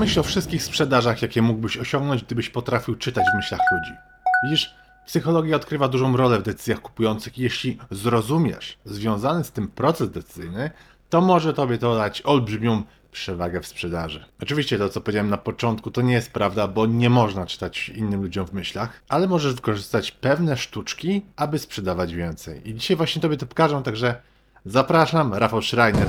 Pomyśl o wszystkich sprzedażach, jakie mógłbyś osiągnąć, gdybyś potrafił czytać w myślach ludzi. Widzisz, psychologia odgrywa dużą rolę w decyzjach kupujących i jeśli zrozumiesz związany z tym proces decyzyjny, to może tobie to dać olbrzymią przewagę w sprzedaży. Oczywiście to, co powiedziałem na początku, to nie jest prawda, bo nie można czytać innym ludziom w myślach, ale możesz wykorzystać pewne sztuczki, aby sprzedawać więcej. I dzisiaj właśnie tobie to pokażę, także zapraszam, Rafał Schreiner.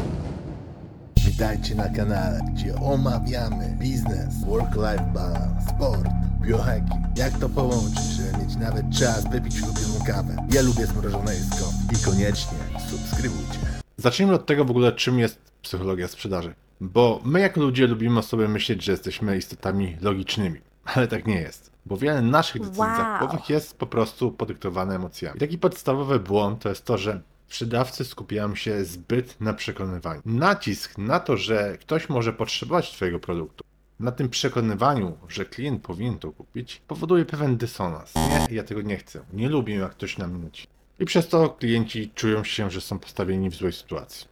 Witajcie na kanale, gdzie omawiamy biznes, work-life balance, sport, biohacking. Jak to połączyć, żeby mieć nawet czas wypić ulubioną kawę. Ja lubię zmrożone jedzko. I koniecznie subskrybujcie. Zacznijmy od tego w ogóle, czym jest psychologia sprzedaży. Bo my jako ludzie lubimy o sobie myśleć, że jesteśmy istotami logicznymi, ale tak nie jest. Bo wiele naszych decyzji Wow. zakupowych jest po prostu podyktowane emocjami. I taki podstawowy błąd to jest to, że sprzedawcy skupiają się zbyt na przekonywaniu. Nacisk na to, że ktoś może potrzebować Twojego produktu, na tym przekonywaniu, że klient powinien to kupić, powoduje pewien dysonans. Nie, ja tego nie chcę. Nie lubię, jak ktoś na mnie naciska. I przez to klienci czują się, że są postawieni w złej sytuacji.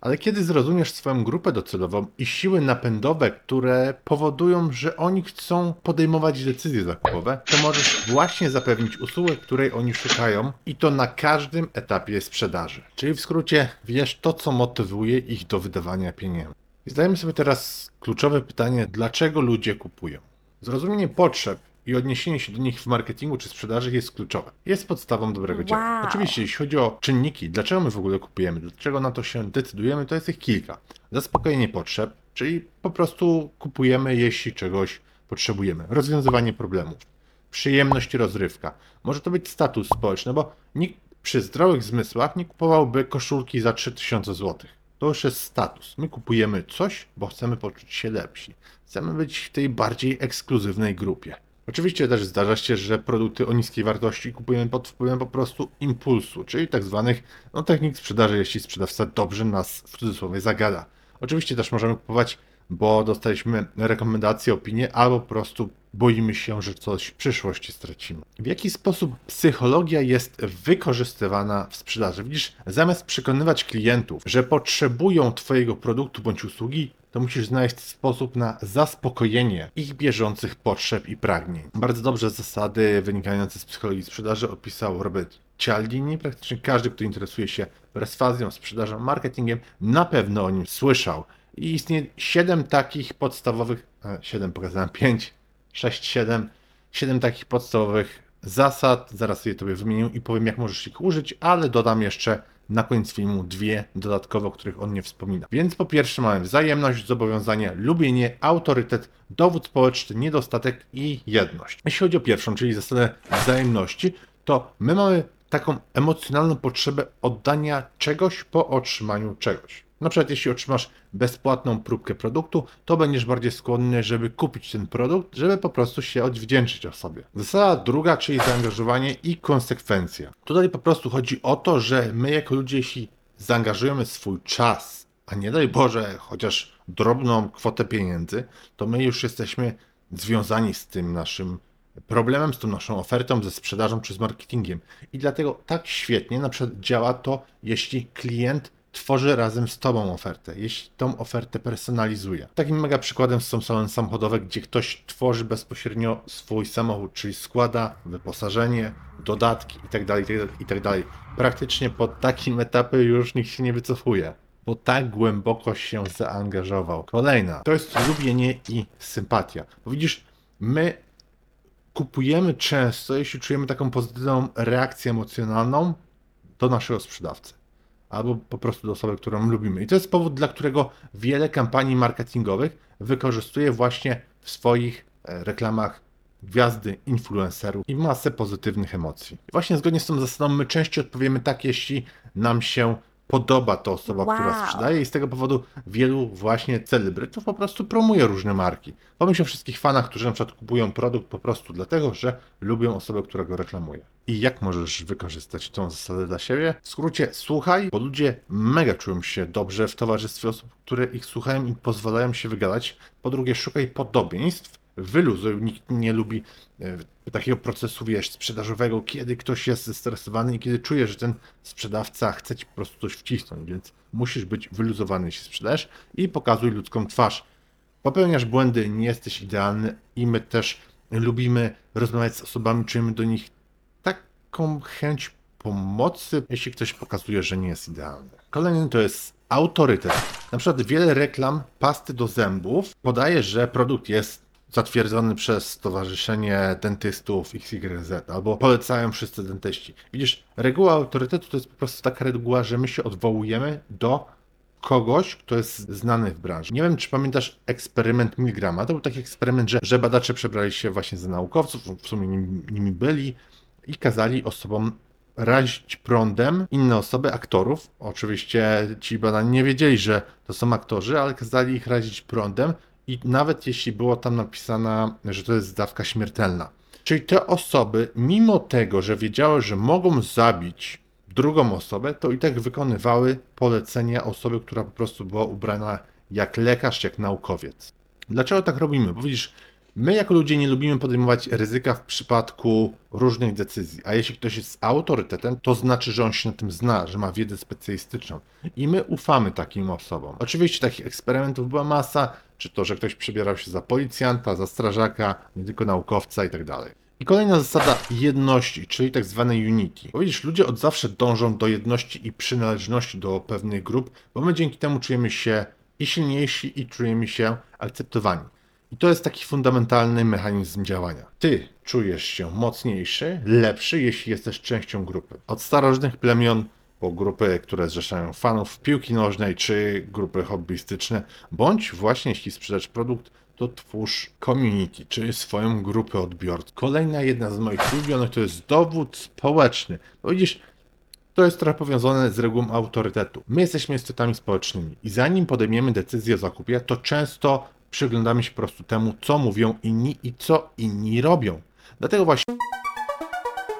Ale kiedy zrozumiesz swoją grupę docelową i siły napędowe, które powodują, że oni chcą podejmować decyzje zakupowe, to możesz właśnie zapewnić usługę, której oni szukają i to na każdym etapie sprzedaży. Czyli w skrócie wiesz to, co motywuje ich do wydawania pieniędzy. I sobie teraz kluczowe pytanie, dlaczego ludzie kupują? Zrozumienie potrzeb i odniesienie się do nich w marketingu czy sprzedaży jest kluczowe. Jest podstawą dobrego działania. Wow. Oczywiście, jeśli chodzi o czynniki, dlaczego my w ogóle kupujemy, dlaczego na to się decydujemy, to jest ich kilka. Zaspokojenie potrzeb, czyli po prostu kupujemy, jeśli czegoś potrzebujemy. Rozwiązywanie problemów. Przyjemność i rozrywka. Może to być status społeczny, bo nikt przy zdrowych zmysłach nie kupowałby koszulki za 3000 zł. To już jest status. My kupujemy coś, bo chcemy poczuć się lepsi. Chcemy być w tej bardziej ekskluzywnej grupie. Oczywiście też zdarza się, że produkty o niskiej wartości kupujemy pod wpływem po prostu impulsu, czyli tak zwanych no, technik sprzedaży, jeśli sprzedawca dobrze nas w cudzysłowie zagada. Oczywiście też możemy kupować, bo dostaliśmy rekomendacje, opinie, albo po prostu boimy się, że coś w przyszłości stracimy. W jaki sposób psychologia jest wykorzystywana w sprzedaży? Widzisz, zamiast przekonywać klientów, że potrzebują Twojego produktu bądź usługi, to musisz znaleźć sposób na zaspokojenie ich bieżących potrzeb i pragnień. Bardzo dobrze zasady wynikające z psychologii sprzedaży opisał Robert Cialdini. Praktycznie każdy, kto interesuje się perswazją, sprzedażą, marketingiem, na pewno o nim słyszał. I istnieje 7 takich podstawowych, 7 pokazałem 5, 6, 7, 7 takich podstawowych zasad. Zaraz sobie tobie wymienię i powiem, jak możesz ich użyć, ale dodam jeszcze na koniec filmu dwie dodatkowe, o których on nie wspomina. Więc po pierwsze mamy wzajemność, zobowiązanie, lubienie, autorytet, dowód społeczny, niedostatek i jedność. Jeśli chodzi o pierwszą, czyli zasadę wzajemności, to my mamy taką emocjonalną potrzebę oddania czegoś po otrzymaniu czegoś. Na przykład, jeśli otrzymasz bezpłatną próbkę produktu, to będziesz bardziej skłonny, żeby kupić ten produkt, żeby po prostu się odwdzięczyć osobie. Zasada druga, czyli zaangażowanie i konsekwencja. Tutaj po prostu chodzi o to, że my jako ludzie, jeśli zaangażujemy swój czas, a nie daj Boże, chociaż drobną kwotę pieniędzy, to my już jesteśmy związani z tym naszym problemem, z tą naszą ofertą, ze sprzedażą czy z marketingiem. I dlatego tak świetnie na przykład działa to, jeśli klient tworzy razem z Tobą ofertę, jeśli tą ofertę personalizuje. Takim mega przykładem są salony samochodowe, gdzie ktoś tworzy bezpośrednio swój samochód, czyli składa wyposażenie, dodatki itd., itd., itd. Praktycznie po takim etapie już nikt się nie wycofuje, bo tak głęboko się zaangażował. Kolejna, to jest lubienie i sympatia. Bo widzisz, my kupujemy często, jeśli czujemy taką pozytywną reakcję emocjonalną do naszego sprzedawcy. Albo po prostu do osoby, którą lubimy. I to jest powód, dla którego wiele kampanii marketingowych wykorzystuje właśnie w swoich e, reklamach gwiazdy, influencerów i masę pozytywnych emocji. Właśnie zgodnie z tą zasadą my częściej odpowiemy tak, jeśli nam się podoba ta osoba, która Wow. sprzedaje i z tego powodu wielu właśnie celebrytów po prostu promuje różne marki. Pomyśl o wszystkich fanach, którzy na przykład kupują produkt po prostu dlatego, że lubią osobę, która go reklamuje. I jak możesz wykorzystać tą zasadę dla siebie? W skrócie, słuchaj, bo ludzie mega czują się dobrze w towarzystwie osób, które ich słuchają i pozwalają się wygadać. Po drugie, szukaj podobieństw, wyluzuj. Nikt nie lubi e, takiego procesu, wiesz, sprzedażowego, kiedy ktoś jest zestresowany i kiedy czuje, że ten sprzedawca chce ci po prostu coś wcisnąć, więc musisz być wyluzowany, jeśli sprzedajesz i pokazuj ludzką twarz. Popełniasz błędy, nie jesteś idealny i my też lubimy rozmawiać z osobami, czujemy do nich taką chęć pomocy, jeśli ktoś pokazuje, że nie jest idealny. Kolejny to jest autorytet. Na przykład wiele reklam pasty do zębów podaje, że produkt jest zatwierdzony przez Stowarzyszenie Dentystów XYZ, albo polecają wszyscy dentyści. Widzisz, reguła autorytetu to jest po prostu taka reguła, że my się odwołujemy do kogoś, kto jest znany w branży. Nie wiem, czy pamiętasz eksperyment Milgrama. To był taki eksperyment, że, że badacze przebrali się właśnie za naukowców, w sumie nimi, nimi byli i kazali osobom razić prądem inne osoby, aktorów. Oczywiście ci badani nie wiedzieli, że to są aktorzy, ale kazali ich razić prądem i nawet jeśli było tam napisane, że to jest dawka śmiertelna. Czyli te osoby, mimo tego, że wiedziały, że mogą zabić drugą osobę, to i tak wykonywały polecenia osoby, która po prostu była ubrana jak lekarz, jak naukowiec. Dlaczego tak robimy? Bo widzisz, my jako ludzie nie lubimy podejmować ryzyka w przypadku różnych decyzji, a jeśli ktoś jest autorytetem, to znaczy, że on się na tym zna, że ma wiedzę specjalistyczną i my ufamy takim osobom. Oczywiście takich eksperymentów była masa, czy to, że ktoś przebierał się za policjanta, za strażaka, nie tylko naukowca i tak dalej. I kolejna zasada jedności, czyli tak zwanej unity. Bo widzisz, ludzie od zawsze dążą do jedności i przynależności do pewnych grup, bo my dzięki temu czujemy się i silniejsi i czujemy się akceptowani. I to jest taki fundamentalny mechanizm działania. Ty czujesz się mocniejszy, lepszy, jeśli jesteś częścią grupy. Od starożytnych plemion po grupy, które zrzeszają fanów piłki nożnej, czy grupy hobbystyczne, bądź właśnie jeśli sprzedać produkt, to twórz community, czyli swoją grupę odbiorców. Kolejna jedna z moich ulubionych to jest dowód społeczny. Bo widzisz, to jest trochę powiązane z regułą autorytetu. My jesteśmy istotami społecznymi i zanim podejmiemy decyzję o zakupie, to często przyglądamy się po prostu temu, co mówią inni i co inni robią. Dlatego właśnie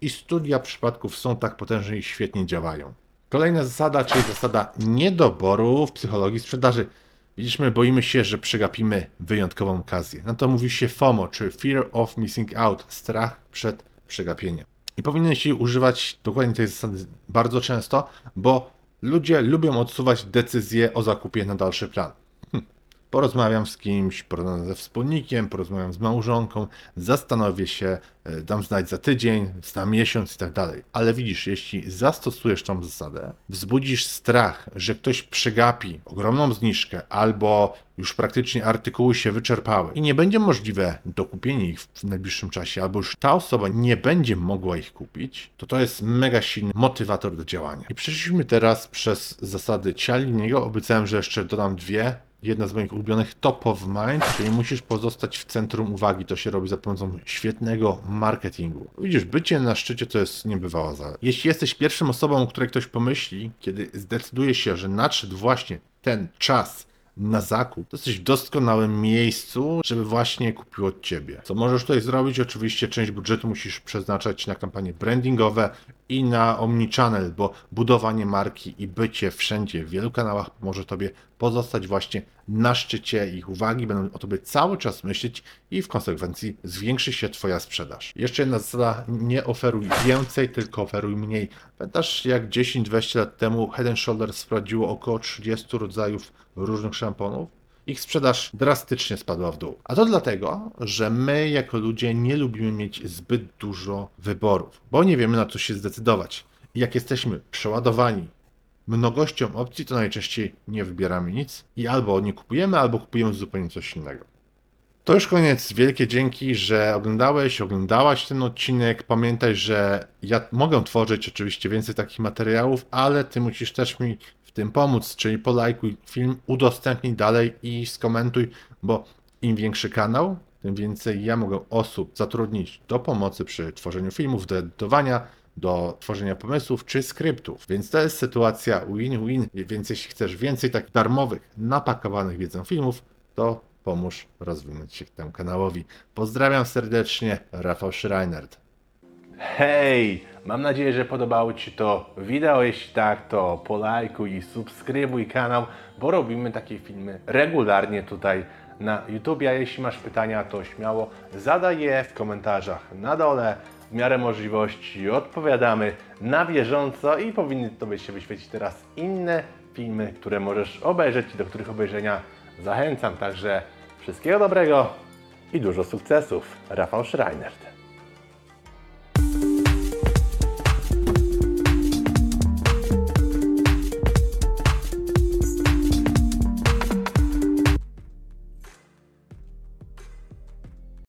i studia przypadków są tak potężne i świetnie działają. Kolejna zasada, czyli zasada niedoboru w psychologii sprzedaży. Widzisz, boimy się, że przegapimy wyjątkową okazję. Na to mówi się FOMO, czy Fear of Missing Out, strach przed przegapieniem. I powinieneś używać dokładnie tej zasady bardzo często, bo ludzie lubią odsuwać decyzje o zakupie na dalszy plan porozmawiam z kimś, porozmawiam ze wspólnikiem, porozmawiam z małżonką, zastanowię się, e, dam znać za tydzień, za miesiąc i tak dalej. Ale widzisz, jeśli zastosujesz tą zasadę, wzbudzisz strach, że ktoś przegapi ogromną zniżkę albo już praktycznie artykuły się wyczerpały i nie będzie możliwe dokupienie ich w najbliższym czasie, albo już ta osoba nie będzie mogła ich kupić, to to jest mega silny motywator do działania. I przeszliśmy teraz przez zasady Cialiniego. Obiecałem, że jeszcze dodam dwie, jedna z moich ulubionych top of mind, czyli musisz pozostać w centrum uwagi. To się robi za pomocą świetnego marketingu. Widzisz, bycie na szczycie to jest niebywała zaleta. Jeśli jesteś pierwszą osobą, o której ktoś pomyśli, kiedy zdecyduje się, że nadszedł właśnie ten czas na zakup, to jesteś w doskonałym miejscu, żeby właśnie kupił od ciebie. Co możesz tutaj zrobić? Oczywiście część budżetu musisz przeznaczać na kampanie brandingowe i na omnichannel, bo budowanie marki i bycie wszędzie w wielu kanałach pomoże tobie pozostać właśnie na szczycie ich uwagi, będą o tobie cały czas myśleć i w konsekwencji zwiększy się twoja sprzedaż. Jeszcze jedna zasada, nie oferuj więcej, tylko oferuj mniej. Pamiętasz jak 10-20 lat temu Head Shoulders wprowadziło około 30 rodzajów różnych szamponów? Ich sprzedaż drastycznie spadła w dół. A to dlatego, że my jako ludzie nie lubimy mieć zbyt dużo wyborów, bo nie wiemy na co się zdecydować. I jak jesteśmy przeładowani mnogością opcji, to najczęściej nie wybieramy nic i albo nie kupujemy, albo kupujemy zupełnie coś innego. To już koniec. Wielkie dzięki, że oglądałeś, oglądałaś ten odcinek. Pamiętaj, że ja mogę tworzyć oczywiście więcej takich materiałów, ale ty musisz też mi tym pomóc, czyli polajkuj film, udostępnij dalej i skomentuj, bo im większy kanał, tym więcej ja mogę osób zatrudnić do pomocy przy tworzeniu filmów, do edytowania, do tworzenia pomysłów czy skryptów. Więc to jest sytuacja win-win. Więc jeśli chcesz więcej takich darmowych, napakowanych wiedzą filmów, to pomóż rozwinąć się temu kanałowi. Pozdrawiam serdecznie, Rafał Schreinert. Hej! Mam nadzieję, że podobało Ci to wideo. Jeśli tak, to polajkuj i subskrybuj kanał, bo robimy takie filmy regularnie tutaj na YouTube. A jeśli masz pytania, to śmiało zadaj je w komentarzach na dole. W miarę możliwości odpowiadamy na bieżąco i powinny Tobie się wyświecić teraz inne filmy, które możesz obejrzeć i do których obejrzenia zachęcam. Także wszystkiego dobrego i dużo sukcesów. Rafał Schreinert.